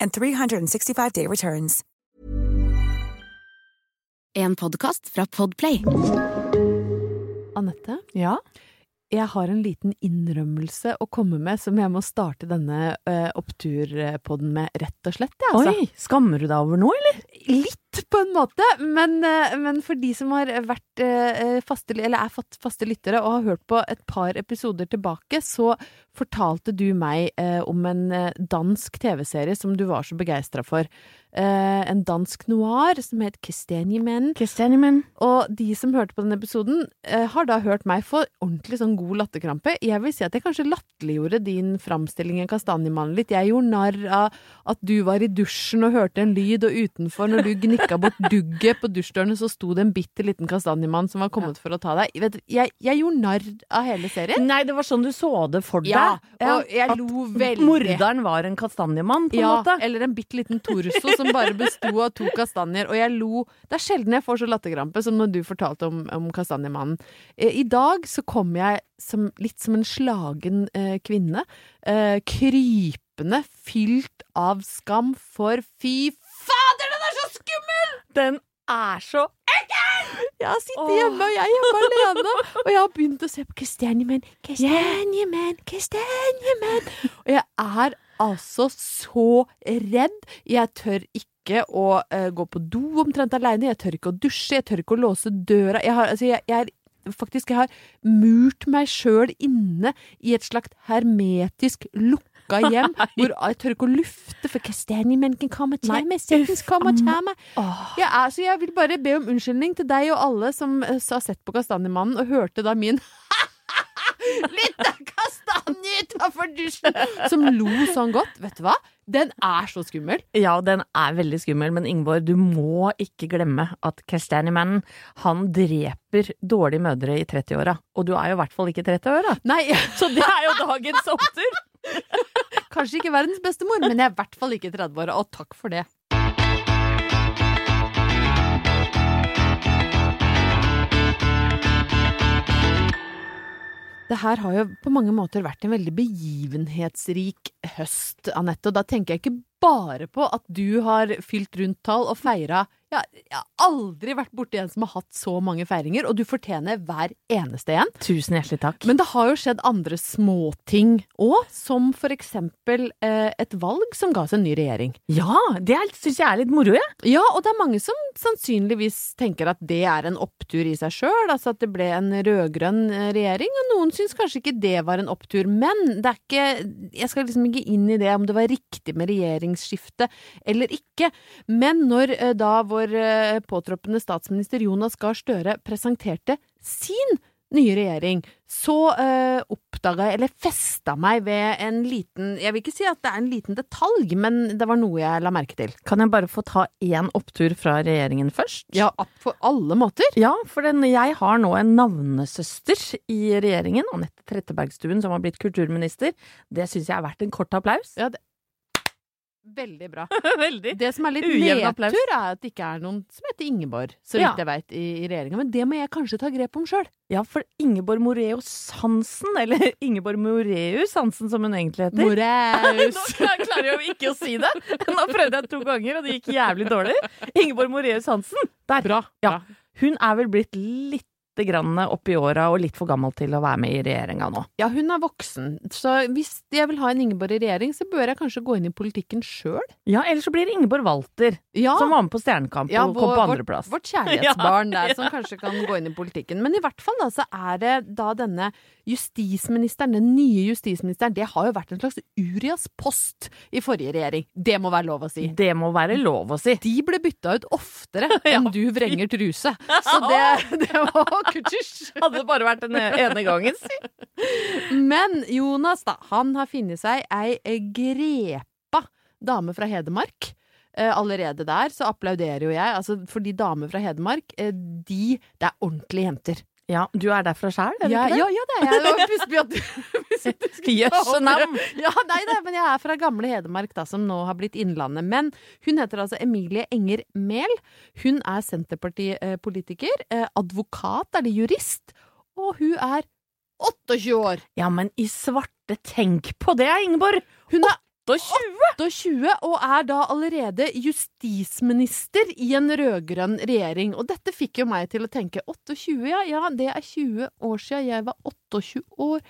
and 365-day returns. En podkast fra Podplay. Anette, Ja? jeg har en liten innrømmelse å komme med som jeg må starte denne uh, oppturpodden med, rett og slett. Ja, altså. Oi, skammer du deg over noe, eller? Litt, på en måte, men, eh, men for de som har vært eh, faste, eller er fast- faste lyttere og har hørt på et par episoder tilbake, så fortalte du meg eh, om en dansk TV-serie som du var så begeistra for. En dansk noir som het Kristianiemen. Kristianimen. Og de som hørte på den episoden, har da hørt meg få ordentlig sånn god latterkrampe. Jeg vil si at jeg kanskje latterliggjorde din framstilling av Kastanjemannen litt. Jeg gjorde narr av at du var i dusjen og hørte en lyd, og utenfor, når du gnikka bort dugget på dusjdørene, så sto det en bitte liten kastanjemann som var kommet for å ta deg. Vet, jeg, jeg gjorde narr av hele serien. Nei, det var sånn du så det for deg. Ja, og jeg At lo veldig. Morderen var en kastanjemann, på en Ja, måte. eller en bitte liten torso som bare besto av to kastanjer. Og jeg lo Det er sjelden jeg får så latterkrampe som når du fortalte om, om Kastanjemannen. Eh, I dag så kom jeg som, litt som en slagen eh, kvinne. Eh, krypende, fylt av skam, for fy fader, den er så så Jeg har sittet hjemme, og jeg er hjemme alene, og jeg har begynt å se på Kastanjemenn, Kastanjemenn, Kastanjemenn. Og jeg er altså så redd. Jeg tør ikke å uh, gå på do omtrent alene. Jeg tør ikke å dusje. Jeg tør ikke å låse døra. Jeg har, altså, jeg, jeg er Faktisk, jeg har murt meg sjøl inne i et slags hermetisk lukka hjem, hvor jeg tør ikke å lufte, for kastanjemenken kommer til meg, settens kommer til meg. Jeg, er, så jeg vil bare be om unnskyldning til deg og alle som eh, har sett på Kastanjemannen og hørte da min Litt kastanje utafor dusjen! Som lo sånn godt. Vet du hva? Den er så skummel. Ja, den er veldig skummel, men Ingeborg, du må ikke glemme at Kastanjemannen, han dreper dårlige mødre i 30-åra. Og du er jo i hvert fall ikke 30 år, da. Nei, Så det er jo dagens opptur! kanskje ikke verdens beste mor, men jeg er i hvert fall ikke 30 år, og takk for det. Det her har jo på mange måter vært en veldig begivenhetsrik høst, Anette. Og da tenker jeg ikke bare på at du har fylt rundt tall og feira ja, Jeg har aldri vært borti en som har hatt så mange feiringer, og du fortjener hver eneste en. Tusen hjertelig takk. Men det har jo skjedd andre småting òg, som for eksempel eh, et valg som ga oss en ny regjering. ja, det syns jeg er litt moro, jeg. Ja, og det er mange som sannsynligvis tenker at det er en opptur i seg sjøl, altså at det ble en rød-grønn eh, regjering, og noen syns kanskje ikke det var en opptur, men det er ikke Jeg skal liksom ikke inn i det om det var riktig med regjeringsskifte eller ikke, men når eh, da vår eh, påtroppende statsminister Jonas Gahr Støre presenterte sin nye regjering, så uh, oppdaga jeg, eller festa meg ved en liten Jeg vil ikke si at det er en liten detalj, men det var noe jeg la merke til. Kan jeg bare få ta én opptur fra regjeringen først? Ja, på alle måter. Ja, for den, jeg har nå en navnesøster i regjeringen, Anette Trettebergstuen, som har blitt kulturminister. Det syns jeg er verdt en kort applaus. Ja, det, Veldig bra. Veldig. Det som er litt nedtur, er at det ikke er noen som heter Ingeborg, så Ja. vidt jeg veit, i, i regjeringa. Men det må jeg kanskje ta grep om sjøl. Ja, for Ingeborg Moreus Hansen, eller Ingeborg Moreus Hansen som hun egentlig heter. Moreus. Nå klarer jeg jo ikke å si det! Nå prøvde jeg to ganger, og det gikk jævlig dårlig. Ingeborg Moreus Hansen. Der. Bra. Ja. Hun er vel blitt litt grann opp i åra og litt for gammel til å være med i regjeringa nå. Ja, hun er voksen, så hvis jeg vil ha en Ingeborg i regjering, så bør jeg kanskje gå inn i politikken sjøl. Ja, ellers så blir det Ingeborg Walter, Ja, som var med på Stjernekamp ja, og kom på andreplass. Vårt, vårt kjærlighetsbarn der, som kanskje kan gå inn i politikken. Men i hvert fall da, så er det da denne justisministeren, den nye justisministeren, det har jo vært en slags Urias post i forrige regjering. Det må være lov å si. Det må være lov å si. De ble bytta ut oftere enn du vrenger truse. Så det, det var kutsjisj. Hadde det bare vært den ene gangen, si. Men Jonas, da, han har funnet seg ei grepa dame fra Hedmark. Eh, allerede der så applauderer jo jeg, altså fordi damer fra Hedmark, eh, de Det er ordentlige jenter. Ja, du er derfra sjæl, er du Ja, ikke det? ja, ja, det er jeg. Det var plutselig at du- du skulle navn! Ja, nei, da, men jeg er fra gamle Hedmark, da, som nå har blitt Innlandet. Men hun heter altså Emilie Enger Mehl. Hun er Senterpartipolitiker, eh, advokat, eller jurist, og hun er 28 år. Ja, men i svarte, tenk på det, Ingeborg! Hun er 28! 28 og er da allerede justisminister i en rød-grønn regjering. Og dette fikk jo meg til å tenke 28, ja, ja, det er 20 år siden jeg var 28 år.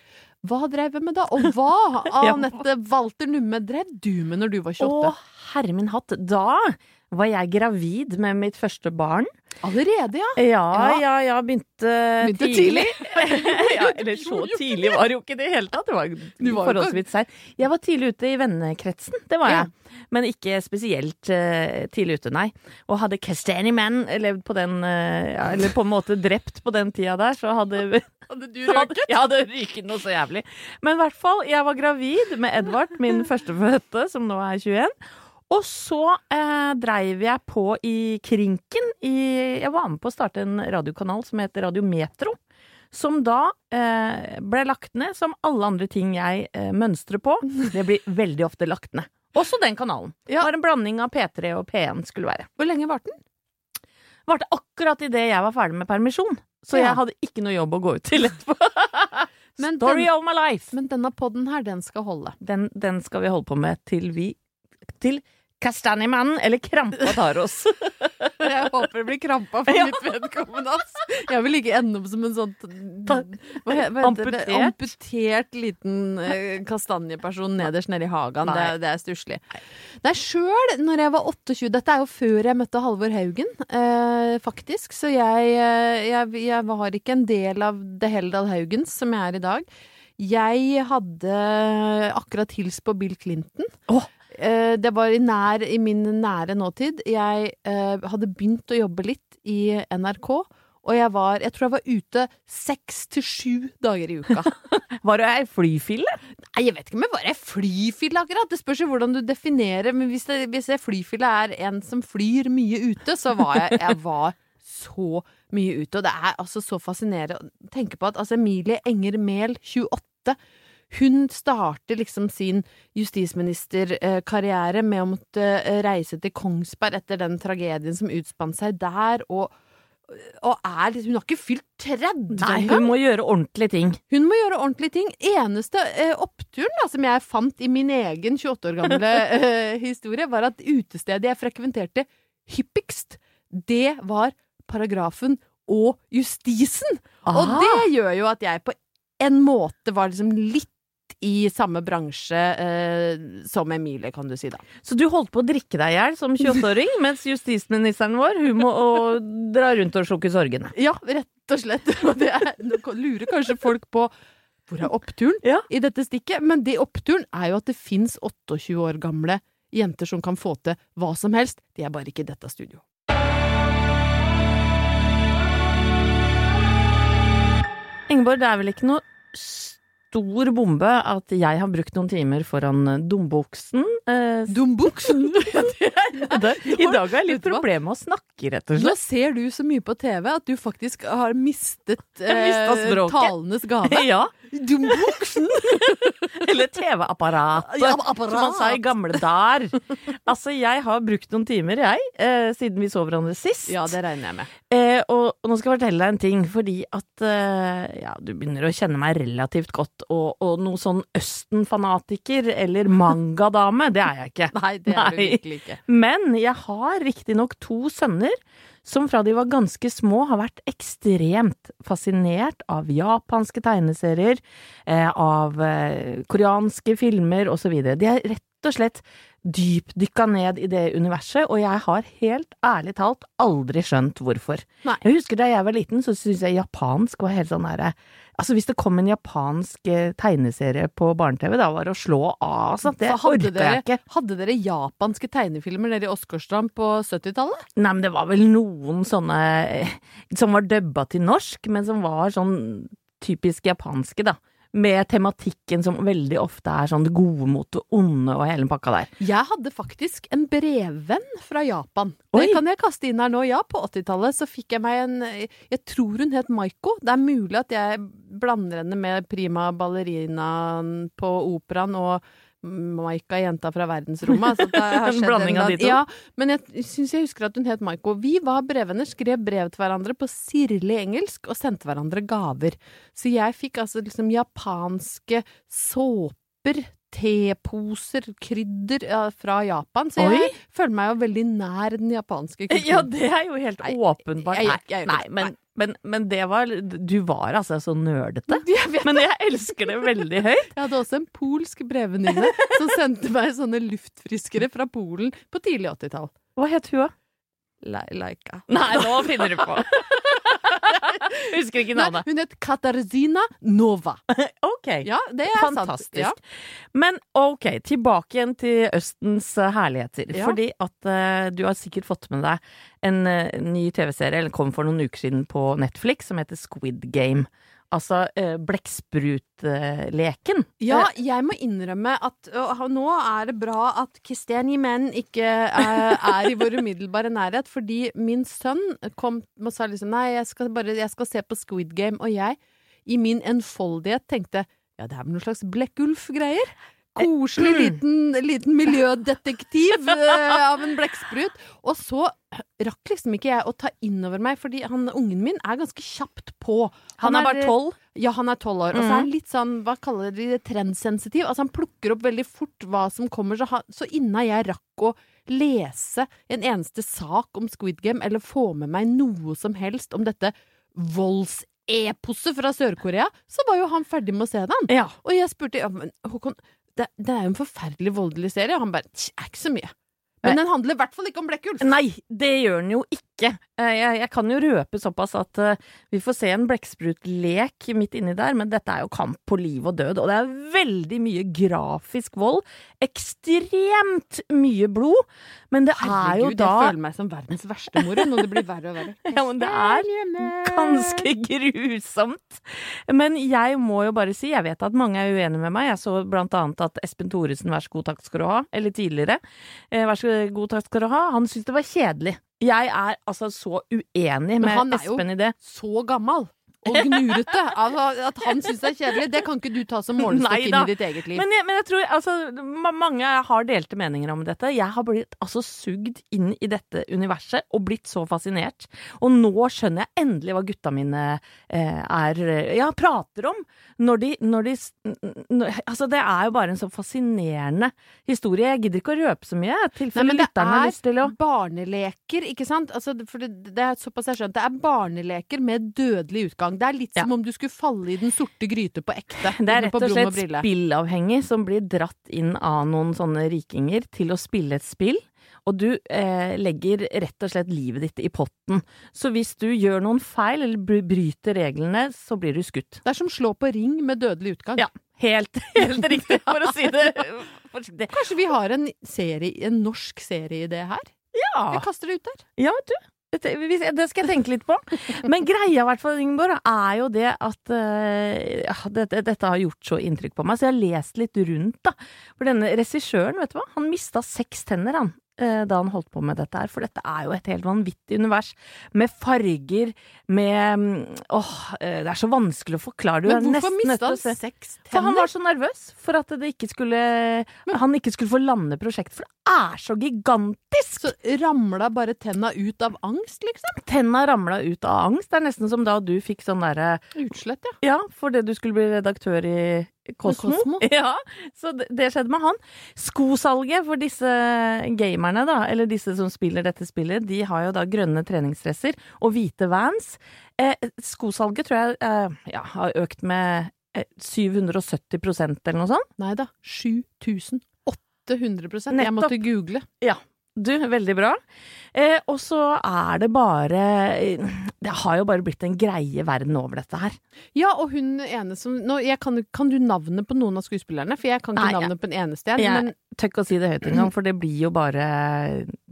Hva drev jeg med da? Og hva. Anette Walter Numme, drev du med når du var 28? Å, herre min hatt. Da var jeg gravid med mitt første barn. Allerede, ja. Ja, Ja. ja, ja, begynte, Begynte tidlig. ja, eller så tidlig var det jo ikke i det hele tatt. Det var var forholdsvis seint. Jeg var tidlig ute i vennekretsen, det var Ja. jeg. Men ikke spesielt uh, tidlig ute, nei. Og hadde Castany Man levd på den uh, ja, Eller på en måte drept på den tida der, så hadde Hadde du røket? Ja, det ryket noe så jævlig. Men i hvert fall, jeg var gravid med Edvard, min førstefødte, som nå er 21. Og så eh, dreiv jeg på i Krinken. I, jeg var med på å starte en radiokanal som heter Radio Metro. Som da eh, ble lagt ned, som alle andre ting jeg eh, mønstrer på. Det blir veldig ofte lagt ned. Også den kanalen. Ja. Var en blanding av P3 og P1 skulle være. Hvor lenge varte den? Varte akkurat idet jeg var ferdig med permisjon. Så Ja. jeg hadde ikke noe jobb å gå ut til etterpå. Story den- of my life! Men denne podden her, den skal holde. Den, den skal vi holde på med til vi Til Kastanjemannen eller krampa tar oss. Jeg håper det blir krampa for mitt vedkommende. Jeg vil ikke ende opp som en sånn hva hva? Amputert? amputert liten eh, kastanjeperson nederst nede i hagen. Det, Nei. er- det er stusslig. Nei, sjøl når jeg var 28 Dette er jo før jeg møtte Halvor Haugen, eh, faktisk. Så jeg, eh, jeg, jeg var ikke en del av The Heldal Haugens som jeg er i dag. Jeg hadde akkurat hilst på Bill Clinton. Åh. Eh, det var i, nær, i min nære nåtid. Jeg eh, hadde begynt å jobbe litt i NRK, og jeg var Jeg tror jeg var ute seks til sju dager i uka. Var du ei flyfille? Nei, jeg vet ikke om jeg var ei flyfille, akkurat. Det spørs jo hvordan du definerer. Men hvis, det, hvis jeg flyfille er en som flyr mye ute, så var jeg Jeg var så mye ute. Og det er altså så fascinerende å tenke på at altså, Emilie Enger Mehl, 28, hun starter liksom sin justisministerkarriere med å måtte eh, reise til Kongsberg etter den tragedien som utspant seg der, og, og er liksom Hun har ikke fylt 30 Nei, hun må gjøre ordentlige ting. Hun må gjøre ordentlige ting. Eneste eh, oppturen da, som jeg fant i min egen 28 år gamle eh, historie, var at utestedet jeg frekventerte hyppigst, det var paragrafen og justisen. Og Ah. det gjør jo at jeg på en måte var liksom litt i samme bransje eh, som Emilie, kan du si da. Så du holdt på å drikke deg i hjel som 28-åring, mens justisministeren vår hun må og dra rundt og slukke sorgene. Ja, rett og slett. Og det er, lurer kanskje folk på hvor er oppturen Ja. i dette stikket? Men det oppturen er jo at det fins 28 år gamle jenter som kan få til hva som helst. De er bare ikke i dette studio. Ingeborg, det er vel ikke noe stor bombe at jeg har brukt noen timer foran dumbuksen. Eh, Dumbuksen! I dag har jeg litt problemer med å snakke, rett og slett. Nå ser du så mye på TV at du faktisk har mistet, eh, talenes gave. Ja, Dumbuksen! eller TV-apparatet, Ja, apparat. som man sa i gamle dager. Altså, jeg har brukt noen timer, jeg, eh, siden vi så hverandre sist. Ja, det regner jeg med. Eh, og, og nå skal jeg fortelle deg en ting, fordi at eh, ja, du begynner å kjenne meg relativt godt, og, og noe sånn Østen-fanatiker eller mangadame, det er jeg ikke. Nei, det er du Nei. virkelig ikke. Men jeg har riktignok to sønner som fra de var ganske små har vært ekstremt fascinert av japanske tegneserier, eh, av eh, koreanske filmer osv. De er rett og slett dypdykka ned i det universet, og jeg har helt ærlig talt aldri skjønt hvorfor. Nei. Jeg husker da jeg var liten, så syntes jeg japansk var helt sånn derre Altså, hvis det kom en japansk eh, tegneserie på barne-TV, da var det å slå av, altså. Det orka jeg ikke. Hadde dere japanske tegnefilmer nede i Åsgårdstrand på 70-tallet? Nei, men det var vel noen sånne eh, som var dubba til norsk, men som var sånn typisk japanske, da. Med tematikken som veldig ofte er sånn det gode mot det onde og hele pakka der. Jeg hadde faktisk en brevvenn fra Japan. Oi. Det kan jeg kaste inn her nå. Ja, på 80-tallet så fikk jeg meg en Jeg tror hun het Maiko. Det er mulig at jeg blander henne med prima ballerinaen på operaen og Maika, jenta fra verdensrommet. Altså, En blanding av de to. Ja, men jeg syns jeg husker at hun het Maiko. Vi var brevvenner, skrev brev til hverandre på sirlig engelsk og sendte hverandre gaver. Så jeg fikk altså liksom japanske såper, teposer, krydder fra Japan. Så jeg Oi. føler meg jo veldig nær den japanske kulturen. Ja, det er jo helt Nei, åpenbart. jeg- Nei, jeg- jeg- nei, men, men, men det var Du var altså så nerdete. Jeg Men jeg elsker det veldig høyt. Jeg hadde også en polsk brevvenninne som sendte meg sånne luftfriskere fra Polen på tidlig 80-tall. Hva het hun, da? Le- Laika. Nei, nå finner du på. Husker ikke Nei, hun het Katarzyna Nova. Ok. Ja, det er Fantastisk. sant. Men ok, tilbake igjen til Østens eh, herligheter. Ja. Fordi at uh, du har sikkert fått med deg en uh, ny TV-serie, eller kom for noen uker siden på Netflix, som heter Squid Game. Altså uh, blekksprutleken. Ja, jeg må innrømme at nå er det bra at kristiani menn ikke er, er i vår umiddelbare nærhet, fordi min sønn kom og sa liksom nei, jeg skal bare jeg skal se på Squid Game, og jeg i min enfoldighet tenkte ja, det er vel noen slags Blekkulf-greier. Koselig liten, liten miljødetektiv uh, av en blekksprut. Og så rakk liksom ikke jeg å ta inn over meg, fordi han, ungen min er ganske kjapt på. Han er bare tolv. Ja, han er tolv år. Og så er han litt sånn, hva kaller de det, trendsensitiv. Altså han plukker opp veldig fort hva som kommer. Så, han, så innan jeg rakk å lese en eneste sak om Squid Game, eller få med meg noe som helst om dette voldseposet fra Sør-Korea, så var jo han ferdig med å se den. Ja. Og jeg spurte ja, men Håkon, det, det er jo en forferdelig voldelig serie. Og han bare Det er ikke så mye. Men den handler i hvert fall ikke om Blekkulf. Nei, det gjør den jo ikke. Eh, Jeg, jeg kan jo røpe såpass at uh, vi får se en blekksprutlek midt inni der, men dette er jo kamp på liv og død, og det er veldig mye grafisk vold. Ekstremt mye blod, men det er jo Herregud, da jeg føler meg som verdens verste mor nå. Det blir verre og verre. Ja, men det er ganske grusomt. Men jeg må jo bare si, jeg vet at mange er uenige med meg. Jeg så blant annet at Espen Thoresen, vær så god, takk skal du ha, eller tidligere, eh, vær så god, takk skal du ha, han syntes det var kjedelig. Jeg er altså så uenig med Espen i det. Men han er jo- så gammel og gnurete. Altså, at han syns det er kjedelig, det kan ikke du ta som målestokk inn i ditt eget liv. Men jeg, men jeg tror altså Mange har delte meninger om dette. Jeg har blitt altså sugd inn i dette universet og blitt så fascinert. Og nå skjønner jeg endelig hva gutta mine eh, er Ja, prater om. Når de, når de s- n- n- Altså, det er jo bare en så fascinerende historie. Jeg gidder ikke å røpe så mye. i tilfelle lytterne har lyst til å er barneleker, ikke sant? Altså, for det, det er såpass jeg har skjønt. Det er barneleker med dødelig utgang. Det er litt som om du skulle falle i den sorte gryte på ekte. Det er rett og slett og spillavhengig som blir dratt inn av noen sånne rikinger til å spille et spill. Og du eh, legger rett og slett livet ditt i potten. Så hvis du gjør noen feil eller bryter reglene, så blir du skutt. Det er som slå på ring med dødelig utgang. Ja, helt, helt riktig, for å si det forsiktig. Kanskje vi har en serie, en norsk serieidé her? Ja, Jeg kaster det ut der. ja, vet du. Det, skal jeg tenke litt på. Men greia i hvert fall, Ingeborg, er jo det at eh, ja, dette, dette har gjort så inntrykk på meg, så jeg har lest litt rundt, da. For denne regissøren, vet du hva, han mista seks tenner, han. Eh, Da han holdt på med dette her, for dette er jo et helt vanvittig univers. Med farger, med mm, Åh, eh, det er så vanskelig å forklare. Du Men hvorfor mista han seks tenner? For han var så nervøs for at det ikke skulle han ikke skulle få lande prosjektet, for det er så gigantisk! Så ramla bare tenna ut av angst, liksom? Tenna ramla ut av angst. Det er nesten som da du fikk sånn derre Utslett, ja. Ja, for det du skulle bli redaktør i Kosmo. Cosmo. Ja, så det, skjedde med han. Skosalget for disse gamerne, da, eller disse som spiller dette spillet, de har jo da grønne treningsdresser og hvite vans. Eh, skosalget tror jeg eh, ja, har økt med eh, 770% eller noe sånt. Nei da. 7800 Jeg måtte google. Ja. Du, veldig bra. Eh, og så er det bare Det har jo bare blitt en greie verden over dette her. Ja, og hun ene som nå, jeg kan, kan du navnet på noen av skuespillerne? For jeg kan ikke Nei, navnet på en eneste en. Jeg Men tør ikke å si det høyt engang, for det blir jo bare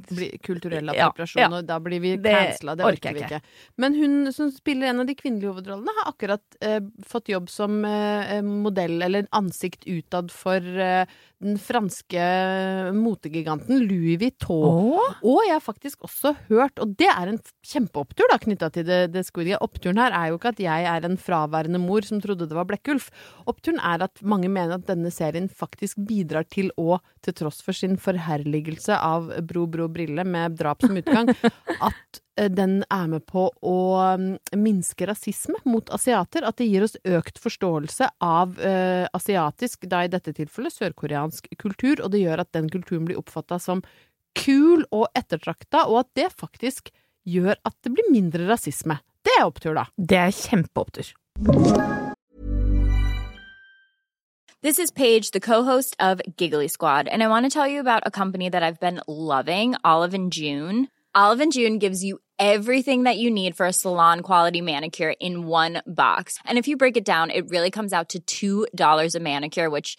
det blir kulturell appropriasjon, ja. og da blir vi Det cancela. Det orker orker vi jeg ikke. Men hun som spiller en av de kvinnelige hovedrollene, har akkurat eh, fått jobb som eh, modell, eller ansikt utad, for eh, den franske motegiganten Louis Vuitton. Og jeg har faktisk også hørt, og det er en kjempeopptur da, knytta til det, det Squid Game. Oppturen her er jo ikke at jeg er en fraværende mor som trodde det var Blekkulf. Oppturen er at mange mener at denne serien faktisk bidrar til å, til tross for sin forherligelse av Bro, bro, brille med drap som utgang, at eh, den er med på å mm, minske rasisme mot asiater. At det gir oss økt forståelse av uh, asiatisk, da i dette tilfellet sørkoreansk kultur, og det gjør at den kulturen blir oppfatta som kul og ettertrakta, og at det faktisk gjør at det blir mindre rasisme. Det er opptur, da. Det er kjempeopptur. This is Paige, the co-host of Giggly Squad, and I want to tell you about a company that I've been loving, Olive and June. Olive and June gives you everything that you need for a salon quality manicure in one box. And if you break it down, it really comes out to $2 a manicure, which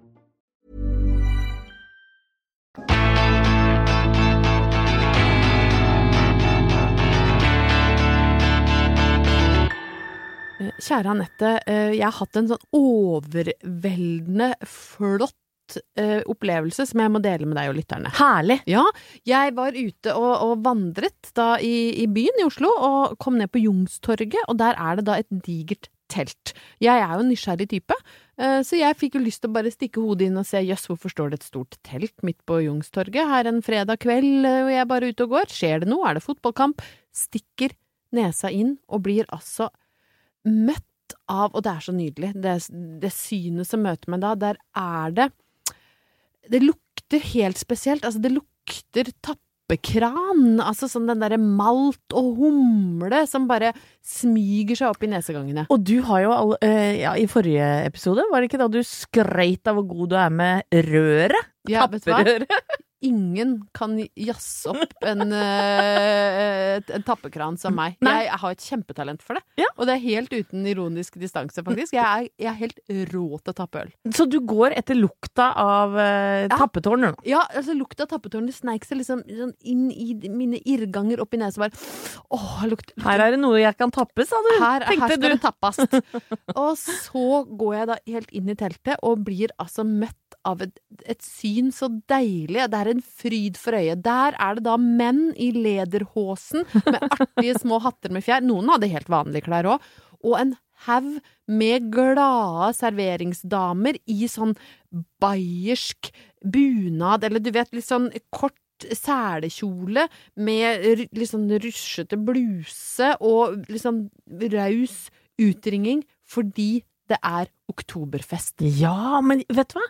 Kjære Anette, eh, jeg har hatt en sånn overveldende flott eh, opplevelse som jeg må dele med deg og lytterne. Herlig! Ja, jeg var ute og, og vandret da i, i byen i Oslo, og kom ned på Jungstorget, og der er det da et digert telt. Jeg er jo en nysgjerrig type, eh, så jeg fikk jo lyst til å bare stikke hodet inn og se jøss, hvorfor står det et stort telt midt på Jungstorget her en fredag kveld, og jeg er bare ute og går, skjer det noe, er det fotballkamp? Stikker nesa inn og blir altså møtt av, og det er så nydelig, det, det synet som møter meg da, der er det Det lukter helt spesielt, altså det lukter tappekran, altså sånn den derre malt og humle som bare smyger seg opp i nesegangene. Og du har jo all, eh, ja, I forrige episode, var det ikke da du skreit av hvor god du er med røret? Ja? Tapperøret? Ingen kan jazze opp en, eh, en tappekran som meg. Jeg, jeg har et kjempetalent for det. Ja. Og det er helt uten ironisk distanse, faktisk. Jeg er, jeg er helt rå til å tappe øl. Så du går etter lukta av uh, Ja. tappetårn nå? Ja, altså lukta av tappetårn det sneik seg liksom sånn inn i mine irrganger opp i nesa. Bare åh, lukt, lukt, Her er det noe jeg kan tappe, sa du. her, her skal du. det tappes. og så går jeg da helt inn i teltet og blir altså møtt av et, et syn så deilig. Det er en fryd for øyet. Der er det da menn i lederhåsen med artige små hatter med fjær. Noen hadde helt vanlige klær òg. Og en haug med glade serveringsdamer i sånn bayersk bunad, eller du vet, litt sånn kort selekjole med litt sånn rusjete bluse og litt sånn raus utringing fordi det er oktoberfest. Ja, men vet du hva?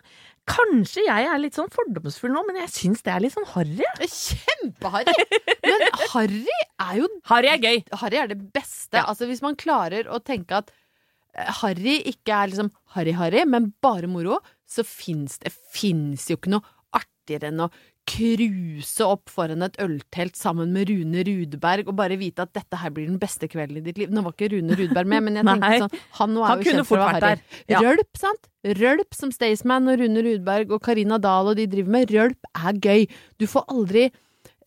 Kanskje jeg er litt sånn fordomsfull nå, men jeg syns det er litt sånn harry. Kjempeharry! Men harry er jo Harry er gøy. Harry er det beste. Altså Hvis man klarer å tenke at eh, harry ikke er liksom harry-harry, men bare moro, så fins det fins jo ikke noe artigere enn å cruise opp foran et øltelt sammen med Rune Rudberg og bare vite at dette her blir den beste kvelden i ditt liv. Nå var ikke Rune Rudberg med, men jeg tenkte sånn Han Han kunne fort vært der. Ja. Rølp, sant? Rølp som Staysman og Rune Rudberg og Karina Dahl og de driver med. Rølp er gøy. Du får aldri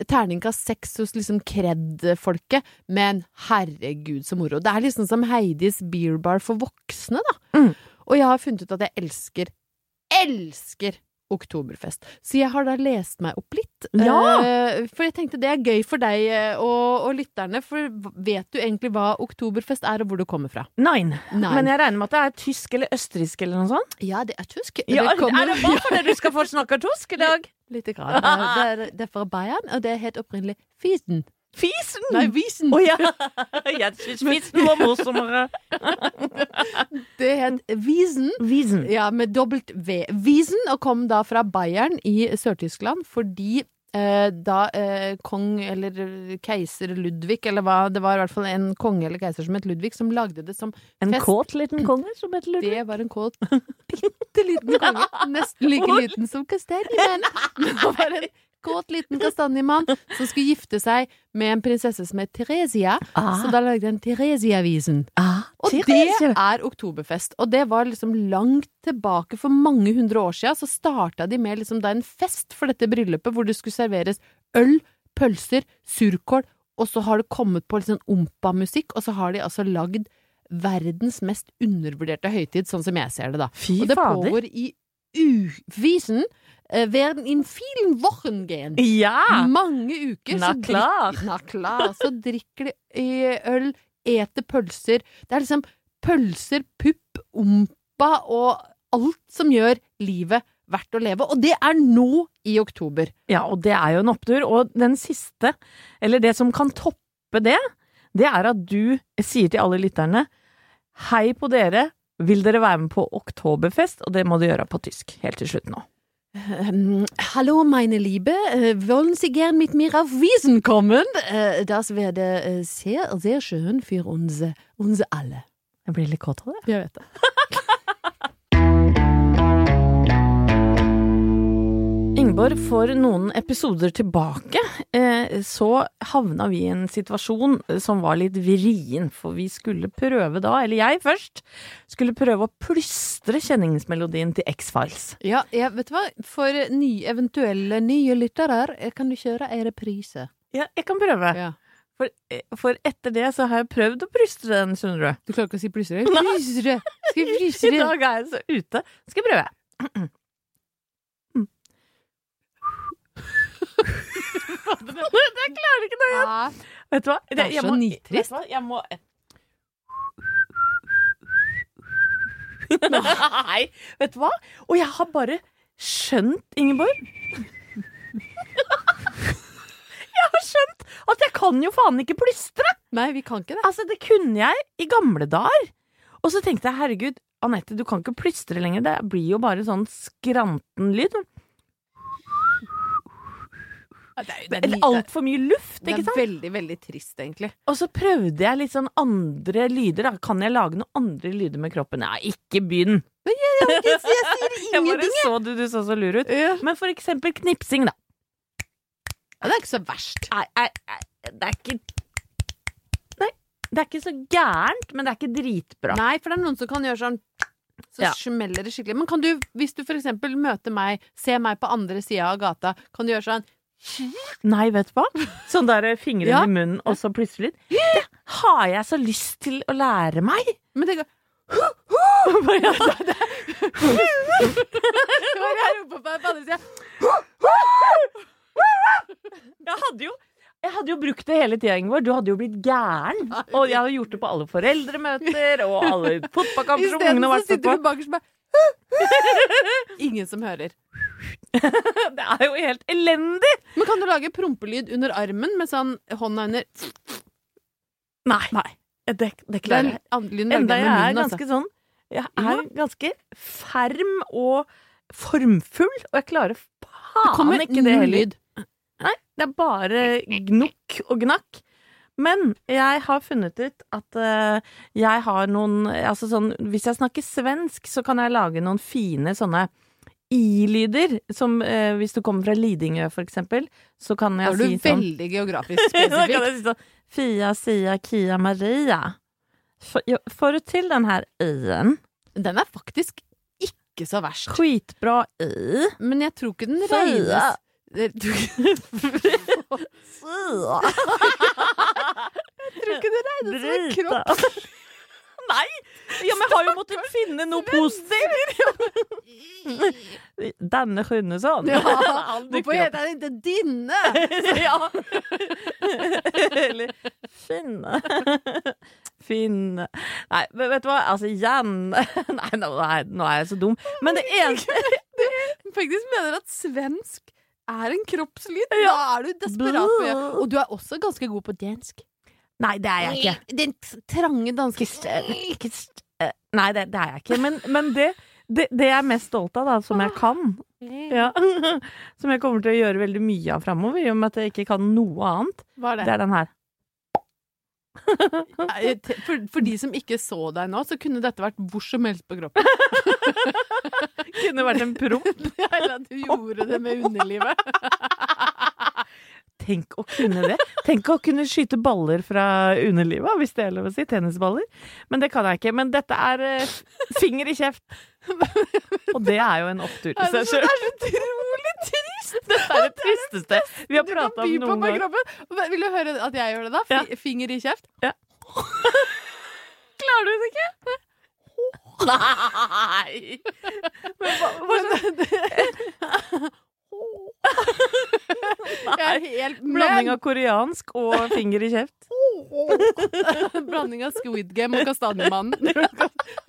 terningkast seks hos liksom kred-folket, men herregud så moro. Det er liksom som Heidis beer bar for voksne, da. Mm. Og jeg har funnet ut at jeg elsker, elsker Oktoberfest. Så jeg har da lest meg opp litt. Ja! Uh, for jeg tenkte det er gøy for deg eh, og, og lytterne, for vet du egentlig hva Oktoberfest er, og hvor du kommer fra? Nein. Nei. Men jeg regner med at det er tysk eller østerriksk eller noe sånt? Ja, det er tysk. Ja, kommer- Er det bare fordi du skal få snakke tysk i dag? Lite grann. Det er, det, er, det er fra Bayern, og det er helt opprinnelig Fiesen. Fisen! Nei, Visen. Å ja! Jeg syns fisen var morsommere. Det het Wiesen. Wiesen. Ja, med dobbelt V. Wiesen, og kom da fra Bayern i Sør-Tyskland fordi eh, da eh, kong eller keiser Ludvig, eller hva, det var i hvert fall en konge eller keiser som het Ludvig, som lagde det som En fest. kåt liten konge som het Ludvig. Det var en kåt, bitte liten konge. Nesten like liten som kastanjemann. Men det var en kåt liten kastanjemann som skulle gifte seg med en prinsesse som het Theresia. Ah. Så da lagde han Theresia-visen. Ah, Og det er oktoberfest. Og det var liksom langt tilbake for mange hundre år siden. Så starta de med liksom da en fest for dette bryllupet, hvor det skulle serveres øl, pølser, surkål, og så har det kommet på litt sånn ompa-musikk, og så har de altså lagd verdens mest undervurderte høytid, sånn som jeg ser det, da. Fy og det fader. pågår i uvisen. eh, Werden in vielen Wochen gehen. Ja! Mange uker. Na så Drikker. Na klar. Så drikker de eh, øl, eter pølser. Det er liksom pølser, pupp, ompa og alt som gjør livet verdt å leve. Og det er nå i oktober. Ja, og det er jo en opptur. Og den siste, eller det som kan toppe det, det er at du sier til alle lytterne Hei på dere, vil dere være med på Oktoberfest? Og det må du gjøre på tysk helt til slutt nå. Ähm, hallo, meine Liebe. Äh, wollen Sie gern mit mir auf Wiesen kommen? Äh, das wäre äh, sehr, sehr schön für uns, uns alle. Jeg blir litt kåt av det. Jeg vet det. Ingeborg, for noen episoder tilbake eh, så havna vi i en situasjon eh, som var litt vrien, for vi skulle prøve da, eller jeg først, skulle prøve å plystre kjenningsmelodien til X-Files. Ja, jeg, vet du hva? For ny, eventuelle nye lyttere eh, kan du kjøre ei reprise. Ja, jeg kan prøve. Ja. For, for etter det så har jeg prøvd å plystre den, skjønner du. Du klarer ikke å si plystre? Plystre! Skal jeg plystre? I dag er jeg så ute. Skal jeg prøve? Jeg klarer ikke noe igjen. Ja. Vet du hva? Det er så må- nitrist. Vet du hva? Jeg må Nei, vet du hva? Og jeg har bare skjønt, Ingeborg Jeg har skjønt at jeg kan jo faen ikke plystre! Nei, vi kan ikke det. Altså, det kunne jeg i gamle dager. Og så tenkte jeg, herregud, Anette, du kan ikke plystre lenger. Det blir jo bare sånn skranten-lyd. Det er, Altfor mye luft, det er veldig, veldig trist, egentlig. Og så prøvde jeg litt sånn andre lyder. Da. Kan jeg lage noen andre lyder med kroppen? Ja, ikke begynn! Jeg, jeg, sier Jeg bare ingenting, så du, du så så lur ut. Men for eksempel knipsing, da. Ja, det er ikke så verst. Nei, nei, nei, det er ikke Nei, det er ikke så gærent, men det er ikke dritbra. Nei, for det er noen som kan gjøre sånn så Ja. smeller det skikkelig. Men kan du, hvis du for eksempel møter meg, ser meg på andre sida av gata, kan du gjøre sånn Nei, vet du hva? Sånn der fingrene Ja. i munnen, og så plutselig Det har jeg så lyst til å lære meg! Men det går Jeg roper på andre. Jeg hadde jo jeg hadde jo brukt det hele tida, Ingeborg. Du hadde jo blitt gæren. Og jeg hadde gjort det på alle foreldremøter og alle fotballkamper som Isteden ungene så var sitter på. du bakerst bare Ingen som hører. Det er jo helt elendig! Men kan du lage prompelyd under armen med sånn hånda under Nei. Det, det klarer jeg. Enda jeg er ganske altså. sånn Jeg er ganske ferm og formfull, og jeg klarer faen ikke det heller. Nei, det er bare gnukk og gnakk. Men jeg har funnet ut at uh, jeg har noen Altså sånn Hvis jeg snakker svensk, så kan jeg lage noen fine sånne i-lyder. Som eh, hvis du kommer fra Lidingø, for eksempel, så kan Da jeg er du si sånn veldig geografisk Da spesifikk. si sånn Fia, Sia, Kia, Maria. Får ja, du til den her i-en? Den er faktisk ikke så verst. Skitbra i. Men jeg tror ikke den Fia. regnes tror ikke- Sia. jeg tror ikke det regnes som en kropp. Nei! Ja, men jeg har jo måttet finne noe positivt! Denne Sjunnesson. Ja, Han Hvorfor heter den ikke Dinne? ja. Eller Finne. Finne Nei, vet du hva? Altså, igjen Nei, nå er jeg så dum. Men det eneste Faktisk mener at svensk er en kroppslyd. Da er du desperat. Og du er også ganske god på dansk. Nei, det er jeg ikke. Den trange danske Eh, Nei, det, det er jeg ikke. Men, men det, det, det jeg er mest stolt av, da, som jeg kan ja. Som jeg kommer til å gjøre veldig mye av framover, i og med at jeg ikke kan noe annet, det? er den her. For, for de som ikke så deg nå, så kunne dette vært hvor som helst på kroppen. Kunne vært en promp. Eller at du gjorde det med underlivet. Tenk å kunne det. Tenk å kunne skyte baller fra underlivet, hvis det er lov å si. Tennisballer. Men det kan jeg ikke. Men dette er eh, finger i kjeft. Og det er jo en opptur til seg sjøl. så utrolig trist! Dette er det tristeste vi har prata om noen gang. Vil du høre at jeg gjør det, da? Fi- Finger i kjeft. Ja. Klarer du det ikke? Nei! Men hva, hva Blanding av koreansk og finger i kjeft. Blanding av Squid Game og Kastanjemannen. Når,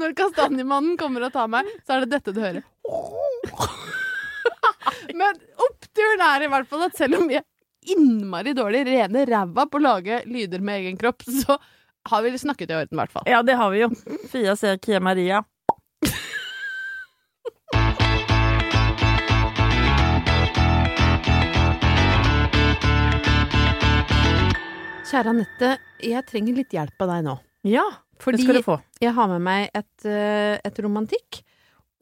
når Kastanjemannen kommer og tar meg, så er det dette du hører. Men oppturen er i hvert fall at selv om vi er innmari dårlig, rene ræva på å lage lyder med egen kropp, så har vi snakket i orden, i hvert fall. Ja, det har vi jo. Fia ser Kia Maria. Kjære Anette, jeg trenger litt hjelp av deg nå. Ja, Fordi det skal du få. jeg har med meg et, eh, et romantikk,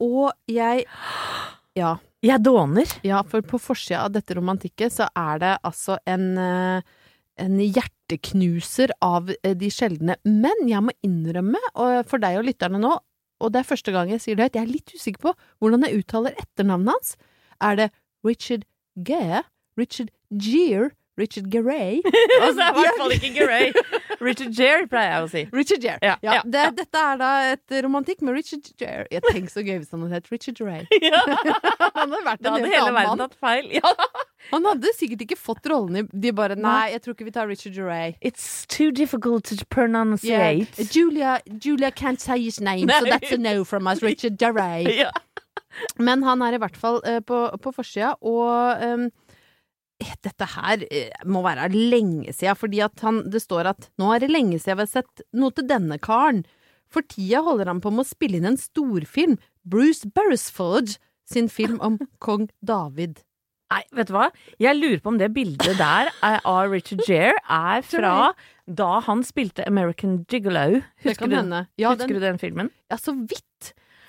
og jeg Ja. Jeg dåner. Ja, for på forsida av dette romantikket så er det altså en, eh, en hjerteknuser av eh, de sjeldne. Men jeg må innrømme, og for deg og lytterne nå, og det er første gang jeg sier det, at jeg er litt usikker på hvordan jeg uttaler etternavnet hans. Er det Richard Gere? Richard Gere? Richard Geray? altså, det er i hvert fall ikke Geray. Richard Gere pleier jeg å si. Richard Gere. Ja, Ja, det, ja. Dette er da et romantikk med Richard Gere. Jeg tenker så gøy hvis han hadde hett Richard Geray. Ja. Han hadde vært Da en hadde hele annen verden tatt feil. Ja. Han hadde sikkert ikke fått rollen i De bare Nei, jeg tror ikke vi tar Richard Geray. It's too difficult to Yeah. pronunciate. Julia, Julia can't say his name, so that's a no from us, Richard Geray. Men han er i hvert fall uh, på, på forsida, og ehm, dette her eh, må være lenge siden, fordi han, det står at nå er det lenge siden vi har sett noe til denne karen. For tida holder han på med å spille inn en storfilm, Bruce Beresford sin film om kong David. Nei, vet du hva? Jeg lurer på om det bildet der er av Richard Jere er fra da han spilte American Gigolo. Husker, du. Ja, husker den, du den filmen? ja, så vidt.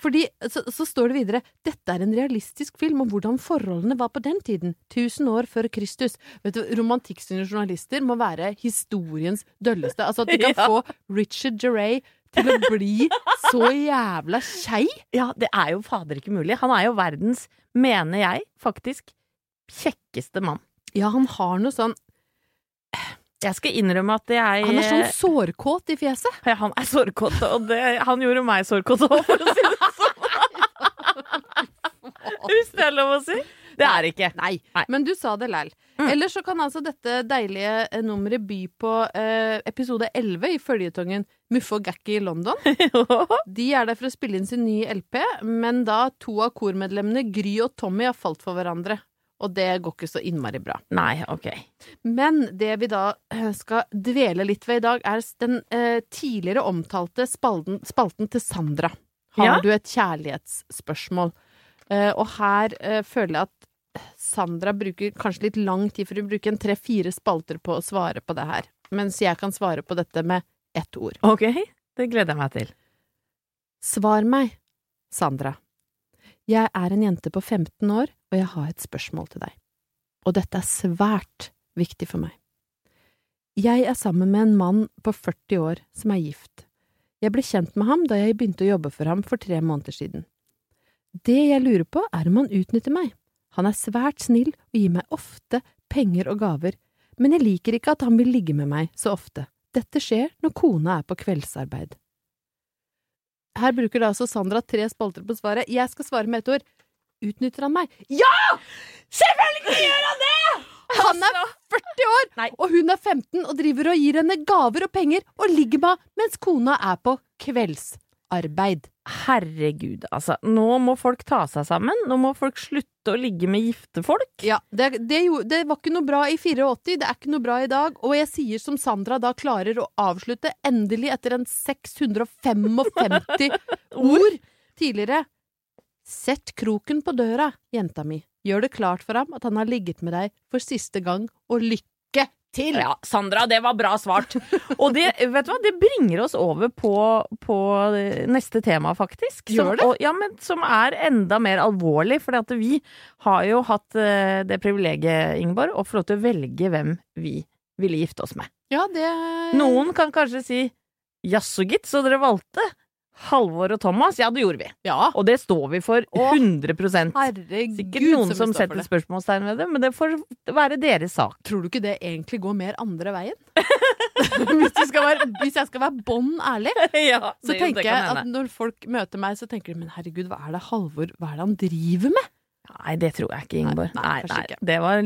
Fordi så, så står det videre dette er en realistisk film om hvordan forholdene var på den tiden, tusen år før Kristus. Vet du, Romantikksynede journalister må være historiens dølleste. Altså at de kan Ja. få Richard Geray til å bli så jævla skei. Ja, det er jo fader ikke mulig. Han er jo verdens, mener jeg, faktisk kjekkeste mann. Ja, han har noe sånn Jeg skal innrømme at jeg Han er sånn sårkåt i fjeset. Ja, han er sårkåt, og det, han gjorde meg sårkåt òg, for å si det. Hvis det er lov å si. Det er det ikke. Nei, Nei. men du sa det læl. Mm. Ellers så kan altså dette deilige eh, nummeret by på eh, episode 11 i føljetongen Muffe og Gakki i London. De er der for å spille inn sin nye LP, men da to av kormedlemmene, Gry og Tommy, har falt for hverandre. Og det går ikke så innmari bra. Nei, ok. Men det vi da eh, skal dvele litt ved i dag, er den eh, tidligere omtalte spalten, spalten til Sandra. Har Ja. du et kjærlighetsspørsmål? Eh, og her eh, føler jeg at Sandra bruker kanskje litt lang tid for å bruke en tre-fire spalter på å svare på det her. Mens jeg kan svare på dette med ett ord. Ok, det gleder jeg meg til. Svar meg, Sandra. Jeg er en jente på 15 år, og jeg har et spørsmål til deg. Og dette er svært viktig for meg. Jeg er sammen med en mann på 40 år som er gift. Jeg ble kjent med ham da jeg begynte å jobbe for ham for tre måneder siden. Det jeg lurer på, er om han utnytter meg. Han er svært snill og gir meg ofte penger og gaver, men jeg liker ikke at han vil ligge med meg så ofte. Dette skjer når kona er på kveldsarbeid. Her bruker da altså Sandra tre spalter på svaret. Jeg skal svare med ett ord. Utnytter han meg? Ja! Selvfølgelig gjør han det! Han er 40 år, Nei. og hun er 15 og driver og gir henne gaver og penger og ligger med henne mens kona er på kveldsarbeid. Herregud, altså. Nå må folk ta seg sammen. Nå må folk slutte å ligge med gifte folk. Ja, det, det, det var ikke noe bra i 84, det er ikke noe bra i dag, og jeg sier som Sandra da klarer å avslutte, endelig etter en 655 ord tidligere. Sett kroken på døra, jenta mi. Gjør det klart for ham at han har ligget med deg for siste gang, og lykke til! Ja, Sandra, det var bra svart. Og det, vet du hva, det bringer oss over på, på neste tema, faktisk. Som, Gjør det? Og, ja, men som er enda mer alvorlig, for vi har jo hatt eh, det privilegiet, Ingeborg, å få lov til å velge hvem vi ville gifte oss med. Ja, det Noen kan kanskje si jaså gitt, så dere valgte Halvor og Thomas. Ja, det gjorde vi. Ja, Og det står vi for Å, 100 herregud, Sikkert noen som, som setter spørsmålstegn ved det, men det får være deres sak. Tror du ikke det egentlig går mer andre veien? hvis, være, hvis jeg skal være bånn ærlig, ja, så tenker jeg at når folk møter meg, så tenker de men herregud, hva er det Halvor Hva er det han driver med? Nei, det tror jeg ikke, Ingeborg. Nei, Nei, nei. Det var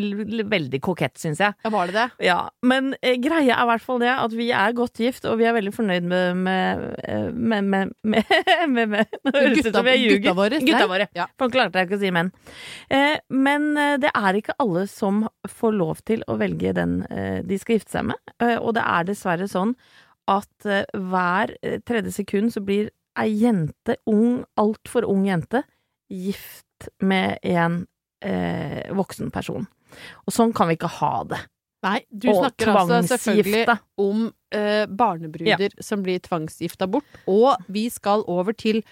veldig kokett, syns jeg. Ja, var det det? Ja, Men eh, greia er i hvert fall det at vi er godt gift, og vi er veldig fornøyd med med, eh, med, med, med, med, Nå høres det ut som jeg ljuger. gutta våre? Gutta våre. Ja. For klarte jeg ikke å si menn. Eh, men eh, det er ikke alle som får lov til å velge den eh, de skal gifte seg med. Eh, og det er dessverre sånn at hver tredje sekund så blir ei jente, ung, altfor ung jente, gift med en eh, voksen person. Og sånn kan vi ikke ha det. Nei, du Og snakker altså selvfølgelig om eh, barnebruder som blir tvangsgifta bort. Og vi skal over til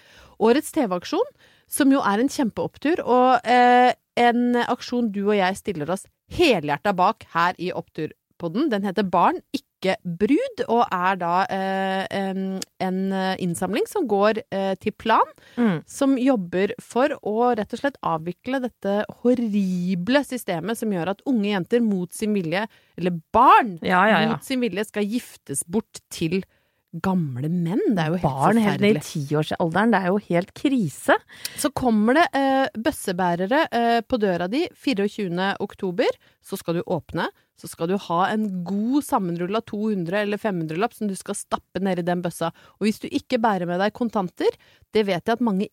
årets TV-aksjon, som jo er en kjempeopptur. Og eh, en aksjon du og jeg stiller oss helhjerta bak her i Oppturpodden. Den heter Barn, ikke brud, og er da eh, en, eh, innsamling som går eh, til Plan Mm. som jobber for å rett og slett avvikle dette horrible systemet som gjør at unge jenter mot sin vilje, eller barn Ja, ja, ja. mot sin vilje, skal giftes bort til gamle menn. Det er jo helt Barn helt ned i tiårsalderen, det er jo helt krise. Så kommer det eh, bøssebærere eh, på døra di 24. oktober. Så skal du åpne. Så skal du ha en god sammenrulla 200- eller 500-lapp som du skal stappe ned i den bøssa. Og hvis du ikke bærer med deg kontanter, det vet jeg at mange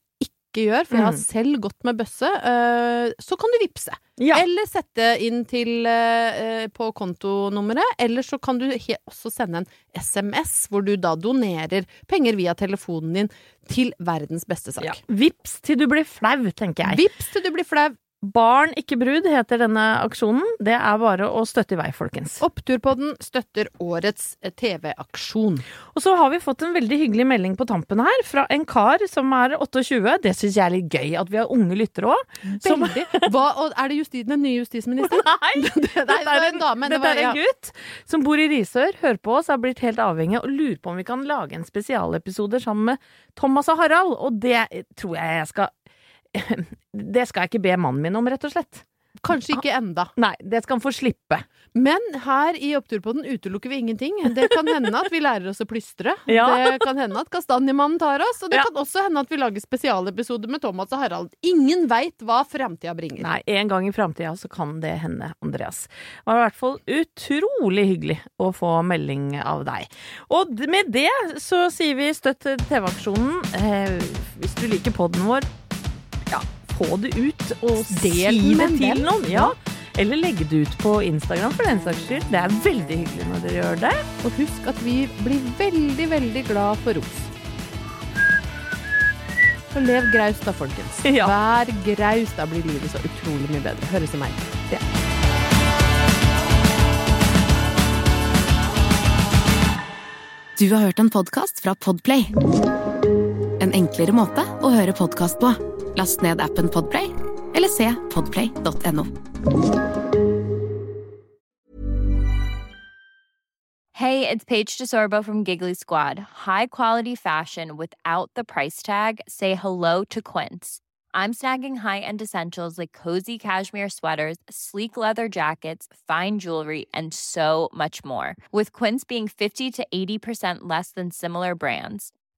ikke gjør, for jeg har Mm. selv gått med bøsse, eh, så kan du vippse. Ja. Eller sette inn til eh, på kontonummeret. Eller så kan du også sende en SMS, hvor du da donerer penger via telefonen din til verdens beste sak. Ja. Vips til du blir flau, tenker jeg. Vips til du blir flau. Barn, ikke brud heter denne aksjonen. Det er bare å støtte i vei, folkens. Oppturpodden støtter årets eh, TV-aksjon. Og så har vi fått en veldig hyggelig melding på tampen her fra en kar som er 28. Det syns jeg er litt gøy at vi har unge lyttere òg. Veldig. Hva, er det justi, den nye justisministeren? Nei! Dette er en dame. det Dette er en gutt som bor i Risør, hører på oss, er blitt helt avhengig og lurer på om vi kan lage en spesialepisode sammen med Thomas og Harald. Og det tror jeg jeg skal Det skal jeg ikke be mannen min om, rett og slett. Kanskje ikke enda. Nei, det skal han få slippe. Men her i Oppturpodden utelukker vi ingenting. Det kan hende at vi lærer oss å plystre. Ja. Det kan hende at Kastanjemannen tar oss. Og det Ja. kan også hende at vi lager spesialepisoder med Thomas og Harald. Ingen veit hva framtida bringer. Nei, en gang i framtida så kan det hende, Andreas. Det var i hvert fall utrolig hyggelig å få melding av deg. Og med det så sier vi støtt TV-aksjonen. Eh, hvis du liker podden vår, få det ut og Del si det til noen. Ja. Eller legge det ut på Instagram for den saks skyld. Det er veldig hyggelig når dere gjør det. Og husk at vi blir veldig, veldig glad for ros. Så lev graust da, folkens. Ja. Vær graus, da blir livet så utrolig mye bedre. Høres i meg. Ja. Du har hørt en podcast fra Podplay. En enklere måte å høre podcast på. Last ned appen Podplay, eller se podplay.no. Hey, it's Paige DeSorbo from Giggly Squad. High quality fashion without the price tag. Say hello to Quince. I'm snagging high-end essentials like cozy cashmere sweaters, sleek leather jackets, fine jewelry, and so much more. With Quince being 50 to 80% less than similar brands.